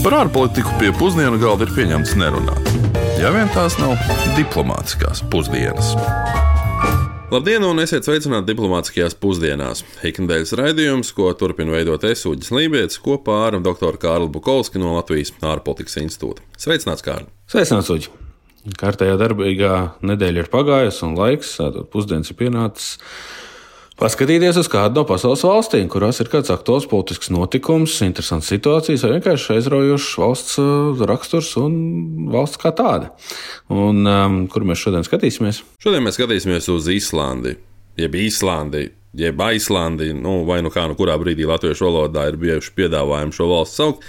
Par ārpolitiku pie pusdienu galda ir pieņemts nerunāt. Ja vien tās nav diplomātiskās pusdienas. Labdien, un esiet sveicināti diplomātiskajās pusdienās. Ikdienas raidījums, ko turpina veidot Esūģis Lībijams kopā ar dr. Kārlu Bukovski no Latvijas ārpolitikas institūta. Sveicināts, Kārli! Sveicināts, Uģi! Kārtējā darbīgā nedēļa ir pagājusi, un laiks, tātad pusdienas ir pienācis paskatīties uz kādu no pasaules valstīm, kurās ir kāds aktuāls politisks notikums, interesants situācijas vai vienkārši aizraujošs valsts uh, raksturs un valsts kā tāda. Un, um, kur mēs šodien skatīsimies? Šodien mēs skatīsimies uz Īslandi, jeb Īslandi. Jeb Aislandi, nu, vai nu kā nu kurā brīdī latviešu valodā ir bijuši piedāvājumi šo valsts saukt.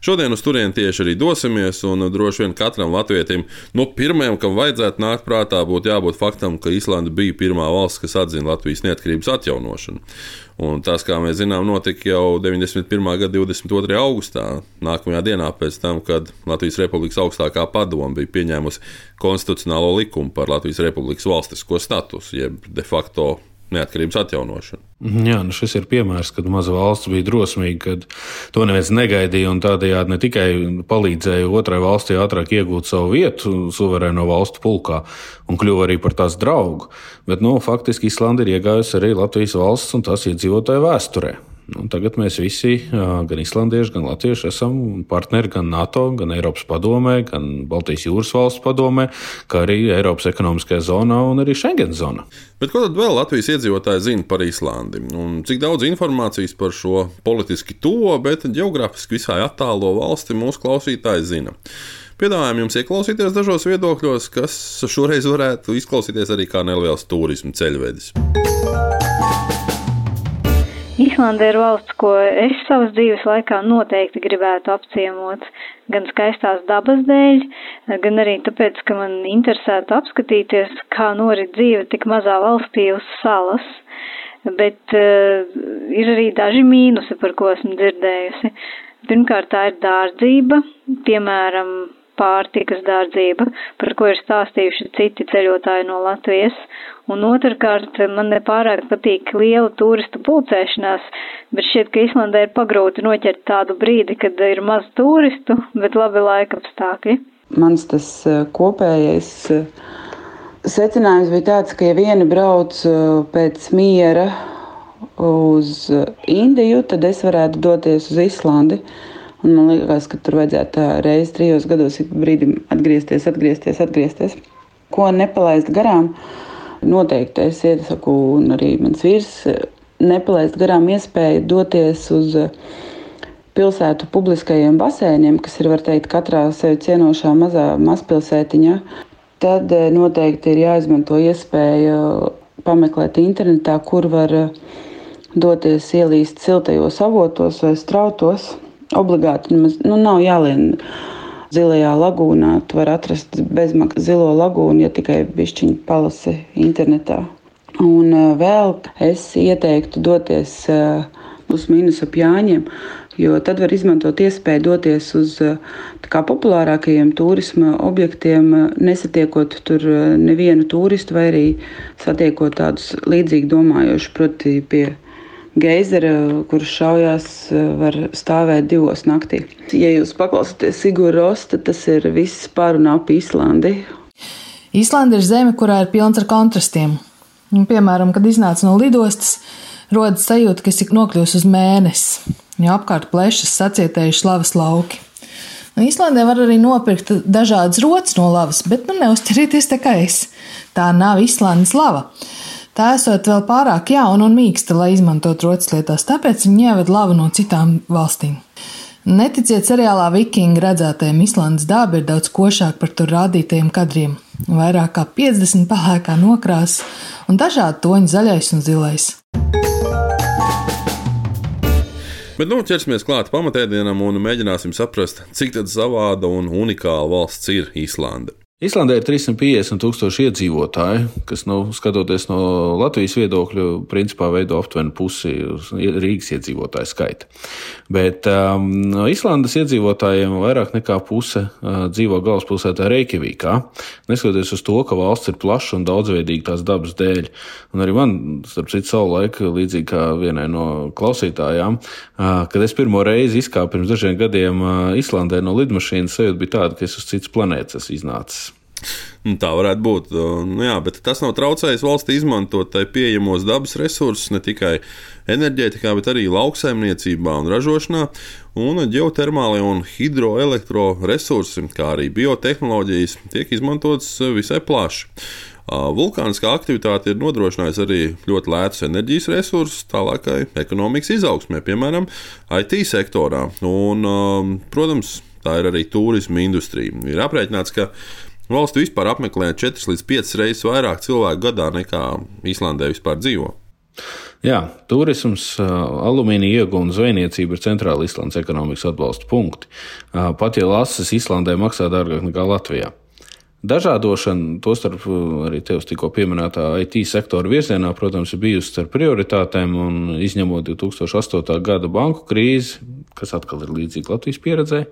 Šodien uz turieni tieši arī dosimies, un droši vien katram latvietim, nu, pirmajam, kam vajadzētu nākt prātā, būtu jābūt faktam, ka Islanda bija pirmā valsts, kas atzina Latvijas neatkarības atjaunošanu. Un tas, kā mēs zinām, notika jau 91. gada 22. augustā, nākamajā dienā pēc tam, kad Latvijas Republikas augstākā padoma bija pieņēmusi konstitucionālo likumu par Latvijas Republikas valstisko statusu, jeb de facto neatkarības atjaunošanu. Jā, nu šis ir piemērs, kad maza valsts bija drosmīga, kad to neviens negaidīja un tādējādi ne tikai palīdzēja otrai valstī ātrāk iegūt savu vietu suverēno valstu pulkā un kļuva arī par tās draugu, bet nu, faktiski Islanda ir iegājusi arī Latvijas valsts un tās iedzīvotāju vēsturē. Nu, tagad mēs visi, gan islandieši, gan latvieši, esam partneri gan NATO, gan Eiropas padomē, gan Baltijas jūras valsts padomē, kā arī Eiropas ekonomiskajā zonā un arī Schengen zonā. Bet ko tad vēl Latvijas iedzīvotāji zina par Īslandi? Un cik daudz informācijas par šo politiski to, bet geogrāfiski visai attālo valsti mūsu klausītāji zina? Piedāvājam jums ieklausīties dažos viedokļos, kas šoreiz varētu izklausīties arī kā neliels turismu ceļvedis. Īslanda ir valsts, ko es savas dzīves laikā noteikti gribētu apciemot, gan skaistās dabas dēļ, gan arī tāpēc, ka man interesētu apskatīties, kā norit dzīve tik mazā valstī uz salas. Bet uh, ir arī daži mīnusi, par ko esmu dzirdējusi. Pirmkārt, tā ir dārdzība, piemēram, pārtikas dārdzība, par ko ir stāstījuši citi ceļotāji no Latvijas. Un otrkārt, man nepārāk patīk liela turistu pulcēšanās, bet šķiet, ka Islandē ir pagrūti noķert tādu brīdi, kad ir maz turistu, bet labi laika apstākļi. Mans tas eh, kopējais eh, secinājums bija tāds, ka ja vieni brauc eh, pēc miera uz Indiju, tad es varētu doties uz Islandi. Un man liekas, ka tur vajadzētu reizes trijos gados ik brīdim atgriezties, atgriezties, atgriezties. Ko nepalaist garām, noteikti es iesaku, un arī mans vīrs nepalaist garām iespēju doties uz pilsētu publiskajiem basēniem, kas ir, var teikt, katrā sevi cienošā mazā mazpilsētiņā. Tad noteikti ir jāizmanto iespēja pameklēt internetā, kur var doties ielīst siltajos avotos vai strautos obligāti nemaz nu, nav jālien. Zilajā lagūnā tu vari atrast bezmaksas zilo lagūnu, ja tikai bišķiņu palasi internetā. Un vēl es ieteiktu doties uz mīnus ap Jāņiem, jo tad var izmantot iespēju doties uz kā, populārākajiem turisma objektiem, nesatiekot tur nevienu turistu vai arī satiekot tādus līdzīgi domājošus, proti, pie geizera, kurš šaujās, var stāvēt divos naktī. Ja jūs paklausāties Sigūra Rosta, tas ir viss par un ap Īslandi. Īslanda ir zeme, kurā ir pilns ar kontrastiem. Un, piemēram, kad iznāca no lidostas, rodas sajūta, ka esi nokļuvusi uz mēnesi, jo apkārt plešas sacietējuši lavas lauki. Nu, Īslandē var arī nopirkt dažādas rotas no lavas, bet nu, neuzķerieties tā kā es. Tā nav Īslandes lava. Tā esot vēl pārāk jauna un mīksta, lai izmantotu rotas lietās, tāpēc viņi ieved lavu no citām valstīm. Neticiet seriālā Vikingi redzētajiem Islandes daba ir daudz košāk par tur rādītajiem kadriem. Vairāk kā 50 pelēkā nokrāsas un dažādi toņi zaļais un zilais. Bet nu, ķersimies klāt pamatēdienam un mēģināsim saprast, cik savāda un unikāla valsts ir Īslande. Islandē ir 350 tūkstoši iedzīvotāji, kas, nu, skatoties no Latvijas viedokļa, principā veido aptuveni pusi Rīgas iedzīvotāju skaita. Bet um, no Islandes iedzīvotājiem vairāk nekā puse uh, dzīvo galvaspilsētā Reikjavīkā, neskatoties uz to, ka valsts ir plaša un daudzveidīga tās dabas dēļ. Un arī man, starp citu, savu laiku, līdzīgi kā vienai no klausītājām, uh, kad es pirmo reizi izkāpu pirms dažiem gadiem uh, Islandē no lidmašīnas, sajūta bija tāda, ka es uz citas planētas iznācis. Nu, tā varētu būt. Nu, jā, bet tas nav traucējis valstī izmantot pieejamos dabas resursus ne tikai enerģētikā, bet arī lauksaimniecībā un ražošanā. Un geotermālie un hidroelektroresursi, kā arī biotehnoloģijas, tiek izmantotas visai plaši. Vulkāniskā aktivitāte ir nodrošinājusi arī ļoti lētus enerģijas resursus tālākai ekonomikas izaugsmē, piemēram, IT sektorā. Un, protams, tā ir arī turisma industrija. Ir aprēķināts, ka Valstu vispār apmeklē 4 līdz 5 reizes vairāk cilvēku gadā nekā Īslandē vispār dzīvo. Jā, turisms, alumīnija iegūta un zvejniecība ir centrāla Islandes ekonomikas atbalsta punkti. Pat ja lases Islandē maksā dārgāk nekā Latvijā. Dažādošana, tostarp arī tevis tikko pieminētā IT sektora virzienā, protams, ir bijusi starp prioritātēm, izņemot 2008. gada banku krīzi, kas atkal ir līdzīga Latvijas pieredzei,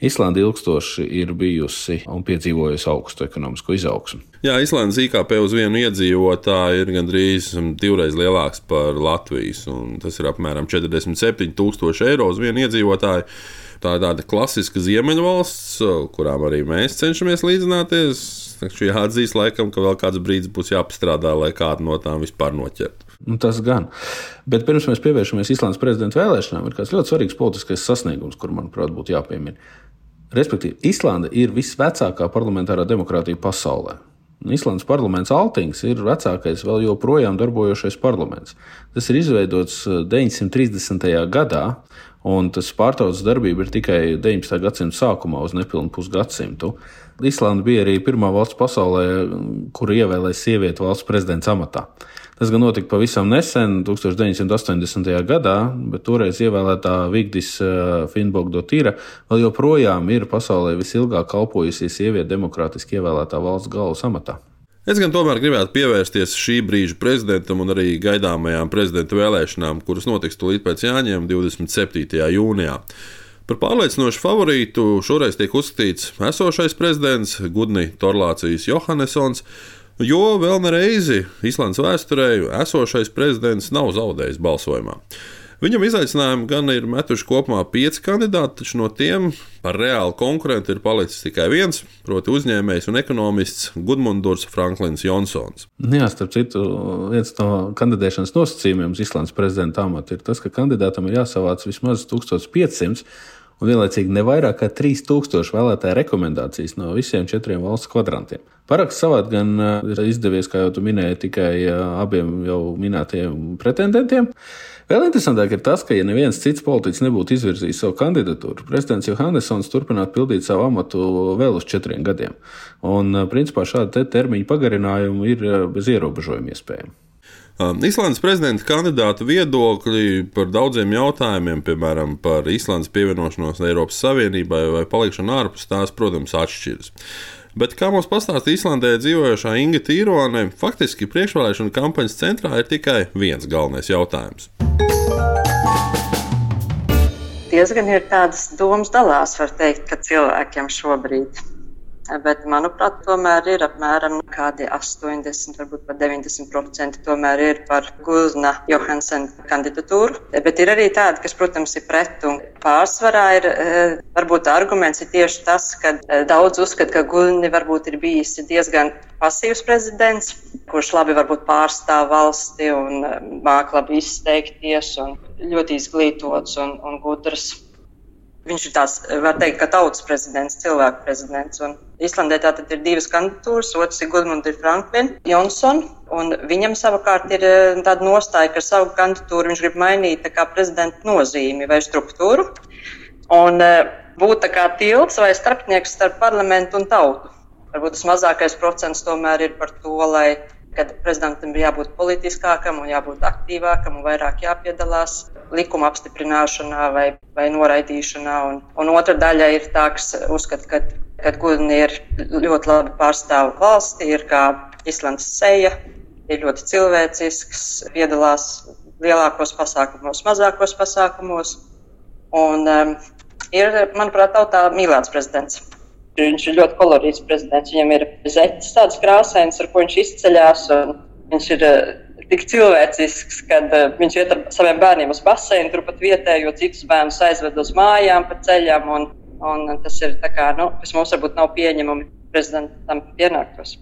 Islanda ilgstoši ir bijusi un piedzīvojusi augstu ekonomisko izaugsmu. Jā, Islandes IKP uz vienu iedzīvotāju ir gandrīz divreiz lielāks par Latvijas, un tas ir apmēram 47,000 eiro uz vienu iedzīvotāju. Tā ir tāda klasiska ziemeļvalsts, kurām arī mēs cenšamies līdzināties. Šī jāatzīst, laikam, ka vēl kāds brīdis būs jāpastrādā, lai kādu no tām vispār noķertu. Nu, tas gan. Bet pirms mēs pievēršamies Islandes prezidenta vēlēšanām, ir kāds ļoti svarīgs politiskais sasniegums, kur, manuprāt, būtu jāpiemina. Respektīvi, Islanda ir visvecākā parlamentārā demokrātija pasaulē. Islandes parlaments Altings ir vecākais vēl joprojām darbojošais parlaments. Tas ir izveidots 930. Eh, gadā, un tas pārtraucis darbību ir tikai 19. gadsimta sākumā, uz nepilnu pusgadsimtu. Islanda bija arī pirmā valsts pasaulē, kur ievēlēja sievieti valsts prezidents amatā. Tas gan notika pavisam nesen, 1980. gadā, bet toreiz ievēlētā Vigdis eh, Finbogdotīra vēl joprojām ir pasaulē visilgāk kalpojusi sieviete demokrātiski ievēlētā valsts galvas amatā. Es gan tomēr gribētu pievērsties šī brīža prezidentam un arī gaidāmajām prezidenta vēlēšanām, kuras notiks tūlīt pēc Jāņiem 27. jūnijā. Par pārliecinošu favorītu šoreiz tiek uzskatīts esošais prezidents Gudni Torlācijas Johannesons, Jo vēl nereizi Islandes vēsturē esošais prezidents nav zaudējis balsojumā. Viņam izaicinājumu gan ir metuši kopumā pieci kandidāti, taču no tiem par reālu konkurentu ir palicis tikai viens, proti, uzņēmējs un ekonomists Gudmunds Franklins Jonsons. Jā, starp citu, viens no kandidēšanas nosacījumiem Islandes prezidenta amata ir tas, ka kandidātam ir jāsavāc vismaz 1500 un vienlaicīgi ne vairāk kā 3000 vēlētāju rekomendācijas no visiem četriem valsts kvadrantiem. Paraksts savādi gan eh, ir izdevies, kā jau minēji, tikai eh, abiem jau minētajiem pretendentiem. Vēl interesantāk ir tas, ka, ja neviens cits politiķis nebūtu izvirzījis savu kandidatūru, prezidents Johannesons turpinātu pildīt savu amatu vēl uz četriem gadiem. Un, eh, principā, šāda te termiņa pagarinājuma ir bez ierobežojuma iespējama. Islandes prezidenta kandidātu viedokļi par daudziem jautājumiem, piemēram, par Islandes pievienošanos Eiropas Savienībai vai palikšanu ārpus tās, protams, atšķiras. Bet, kā mums pastāstīja Islandē dzīvojošā Inga Tīrone, faktiski priekšvēlēšana kampaņas centrā ir tikai viens galvenais jautājums. Diezgan ir tādas domas dalās, var teikt, ka cilvēkiem šobrīd bet, manuprāt, tomēr ir apmēram kādi 80, varbūt pat 90% tomēr ir par Gulna Johansena kandidatūru. Bet ir arī tādi, kas, protams, ir pret un pārsvarā ir, eh, varbūt arguments ir tieši tas, ka eh, daudz uzskata, ka Gulni varbūt ir bijis diezgan pasīvs prezidents, kurš labi varbūt pārstāv valsti un eh, māk labi izteikties un ļoti izglītots un, un gudrs. Viņš ir tās, var teikt, ka tautas prezidents, cilvēku prezidents. Un Islandē tātad ir divas kandidatūras, otrs ir Gudmunds Franklin Johnson, un viņam savukārt ir eh, tāda nostāja, ka savu kandidatūru viņš grib mainīt kā prezidenta nozīmi vai struktūru un eh, būt tā kā tilts vai starpnieks starp parlamentu un tautu. Varbūt tas mazākais procents tomēr ir par to, lai kad prezidentam ir jābūt politiskākam un jābūt aktīvākam un vairāk jāpiedalās likuma apstiprināšanā vai, vai noraidīšanā. Un, un otra daļa ir tā, kas uzskata, ka kad gudni ir ļoti labi pārstāv valsti, ir kā Islandes ceja, ir ļoti cilvēcisks, piedalās lielākos pasākumos, mazākos pasākumos. Un um, ir, manuprāt, tautā mīlēts prezidents. Viņš ir ļoti kolorīts prezidents. Viņam ir zeķis tāds krāsains, ar ko viņš izceļās. Viņš ir uh, tik cilvēcisks, kad uh, viņš iet ar saviem bērniem uz baseinu, turpat vietējo citus bērnus aizved uz mājām pa ceļam. Un, un tas ir kā, nu, kas mums varbūt nav pieņemami prezidentam pienāktos.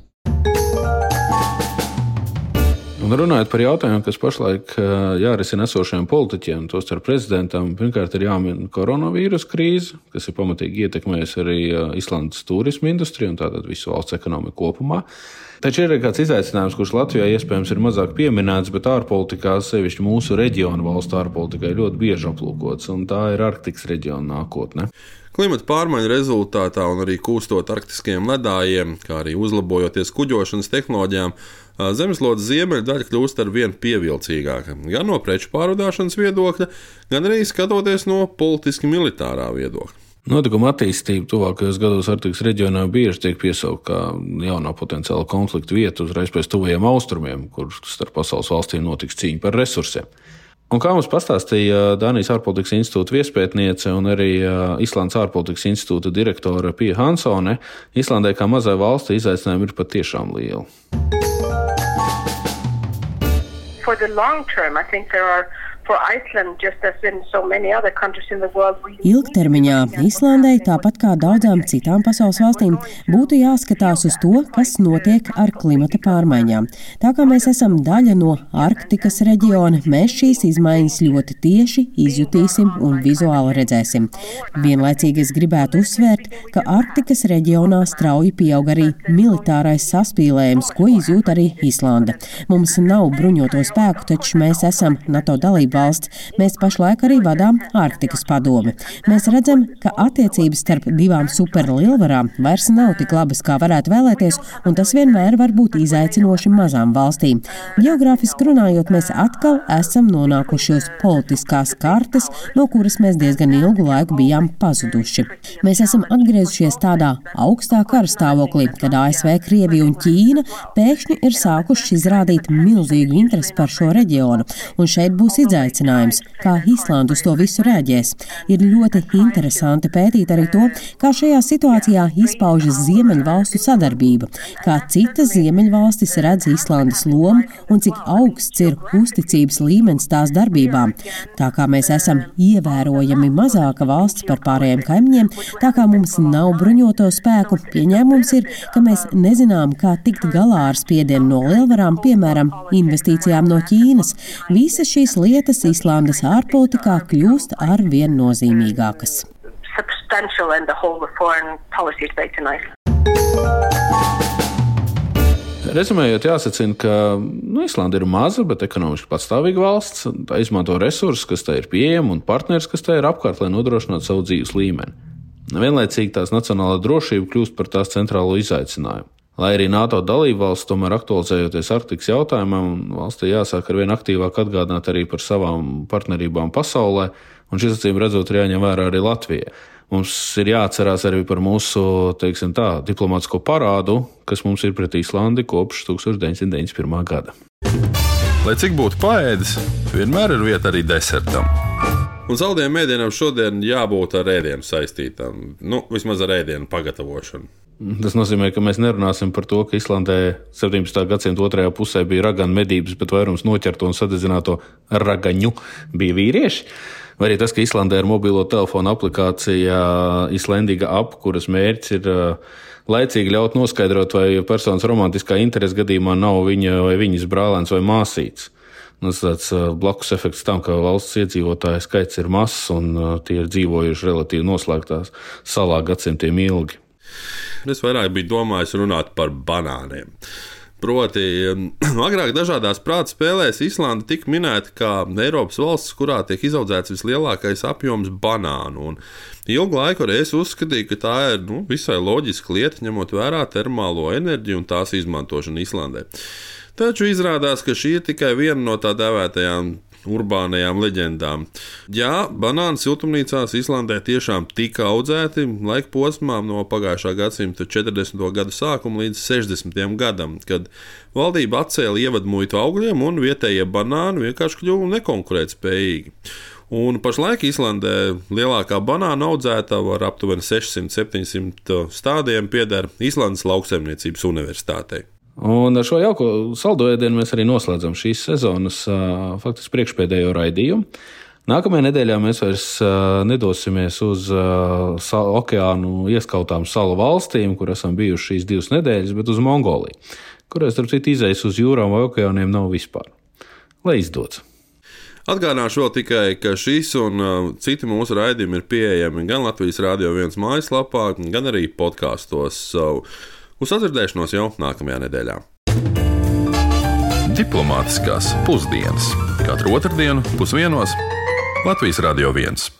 Un runājot par jautājumiem, kas pašlaik jārisina esošajiem politiķiem, tostarp prezidentam, pirmkārt ir jāmin koronavīrus krīze, kas ir pamatīgi ietekmējusi arī Islandes turismu industriju un tātad visu valsts ekonomiku kopumā. Taču ir kāds izaicinājums, kurš Latvijā iespējams ir mazāk pieminēts, bet ārpolitikā, sevišķi mūsu reģionu valstu ārpolitikā, ļoti bieži aplūkots, un tā ir Arktikas reģiona nākotne. Klimata pārmaiņu rezultātā un arī kūstot arktiskajiem ledājiem, kā arī uzlabojoties kuģošanas tehnoloģijām, Zemeslodes ziemeļdaļa kļūst ar vien pievilcīgāka gan no preču pārvadāšanas viedokļa, gan arī skatoties no politiski militārā viedokļa. Notikuma attīstība tuvākajos gados Arktikas reģionā bieži tiek piesaukta kā jaunā potenciāla konflikta vieta uzreiz pēc tuvajiem austrumiem, kur starp pasaules valstīm notiks cīņa par resursiem. Un kā mums pastāstīja Dānijas ārpolitikas institūta viespētniece un arī Islandes ārpolitikas institūta direktore Pija Hansone, Islandē kā mazai valsti izaicinājumi ir patiešām lieli. For the long term, I think there are Ilgtermiņā Islandai, tāpat kā daudzām citām pasaules valstīm, būtu jāskatās uz to, kas notiek ar klimata pārmaiņām. Tā kā mēs esam daļa no Arktikas reģiona, mēs šīs izmaiņas ļoti tieši izjutīsim un vizuāli redzēsim. Vienlaicīgi es gribētu uzsvērt, ka Arktikas reģionā strauji pieaug arī militārais saspīlējums, ko izjūt arī Islanda. Mums nav bruņoto spēku, taču mēs esam NATO dalība valsts, mēs pašlaik arī vadām Ārtikas padomi. Mēs redzam, ka attiecības starp divām superlielvarām vairs nav tik labas, kā varētu vēlēties, un tas vienmēr var būt izaicinoši mazām valstīm. Geogrāfiski runājot, mēs atkal esam nonākuši uz politiskās kartes, no kuras mēs diezgan ilgu laiku bijām pazuduši. Mēs esam atgriezušies tādā augstā kara stāvoklī, kad ASV, Krievija un Ķīna pēkšņi ir sākušas izrādīt milzīgu interesi par šo reģionu, un šeit būs izaicinājums izaicinājums, kā Islanda uz to visu reaģēs. Ir ļoti interesanti pētīt arī to, kā šajā situācijā izpaužas Ziemeļvalstu sadarbība, kā citas Ziemeļvalstis redz Islandas lomu un cik augsts ir uzticības līmenis tās darbībām. Tā kā mēs esam ievērojami mazāka valsts par pārējiem kaimiņiem, tā kā mums nav bruņoto spēku, pieņēmums ir, ka mēs nezinām, kā tikt galā ar spiedienu no lielvarām, piemēram, investīcijām no Ķīnas. Visas šīs lietas debates Īslandes ārpolitikā kļūst ar vien nozīmīgākas. Rezumējot, jāsacina, ka nu, Islanda ir maza, bet ekonomiski patstāvīga valsts. Tā izmanto resursus, kas tai ir pieejami, un partneri, kas tai ir apkārt, lai nodrošinātu savu dzīves līmeni. Vienlaicīgi tās nacionālā drošība kļūst par tās centrālo izaicinājumu. Lai arī NATO dalībvalsts tomēr aktualizējoties Arktikas jautājumam, valstī jāsāk ar vien aktīvāk atgādināt arī par savām partnerībām pasaulē, un šis acīm redzot ir jāņem vērā arī Latvijai. Mums ir jāatcerās arī par mūsu tā, diplomātsko parādu, kas mums ir pret Īslandi kopš 1991. gada. Lai cik būtu paēdis, vienmēr ir vieta arī desertam. Un saldējiem mēdienam šodien jābūt ar ēdienu saistītam, nu, vismaz ar ēdienu pagatavošanu. Tas nozīmē, ka mēs nerunāsim par to, ka Islandē 17. gadsimta otrajā pusē bija raganu medības, bet vairums noķerto un sadedzināto ragaņu bija vīrieši. Vai arī tas, ka Islandē ir mobilo telefonu aplikācija Islandīga ap, kuras mērķis ir laicīgi ļaut noskaidrot, vai personas romantiskā interesi gadījumā nav viņa vai viņas brālēns vai māsīts. Nu, tas tāds blakus efekts tam, ka valsts iedzīvotāju skaits ir mazs un tie ir dzīvojuši relatīvi noslēgtās salā gadsimtiem ilgi. Es vairāk biju domājis runāt par banāniem. Proti, agrāk dažādās prāta spēlēs Islanda tika minēta kā Eiropas valsts, kurā tiek izaudzēts vislielākais apjoms banānu. Un ilgu laiku arī es uzskatīju, ka tā ir nu, visai loģiska lieta, ņemot vērā termālo enerģiju un tās izmantošanu Islandē. Taču izrādās, ka šī ir tikai viena no tā dēvētajām urbānajām leģendām. Jā, banāni siltumnīcās Islandē tiešām tika audzēti laika posmā no pagājušā gadsimta 40. gada sākuma līdz 60. gadam, kad valdība atcēla ievadmuitu augļiem un vietējie banāni vienkārši kļuva nekonkurētspējīgi. Un pašlaik Islandē lielākā banāna audzētava ar aptuveni 600-700 stādiem pieder Islandes lauksaimniecības universitātei. Un ar šo jauko saldo ēdienu mēs arī noslēdzam šīs sezonas faktiski priekšpēdējo raidījumu. Nākamajā nedēļā mēs vairs nedosimies uz okeānu ieskautām salu valstīm, kur esam bijuši šīs divas nedēļas, bet uz Mongoliju, kurās, starp citu, izējas uz jūrām vai okeāniem nav vispār. Lai izdodas! Atgādināšu vēl tikai, ka šis un uh, citi mūsu raidījumi ir pieejami gan Latvijas Rādio 1 mājaslapā, gan arī podkāstos. So, uz sadzirdēšanos jau nākamajā nedēļā. Diplomātiskās pusdienas katru otrdienu pusdienos Latvijas Rādio 1.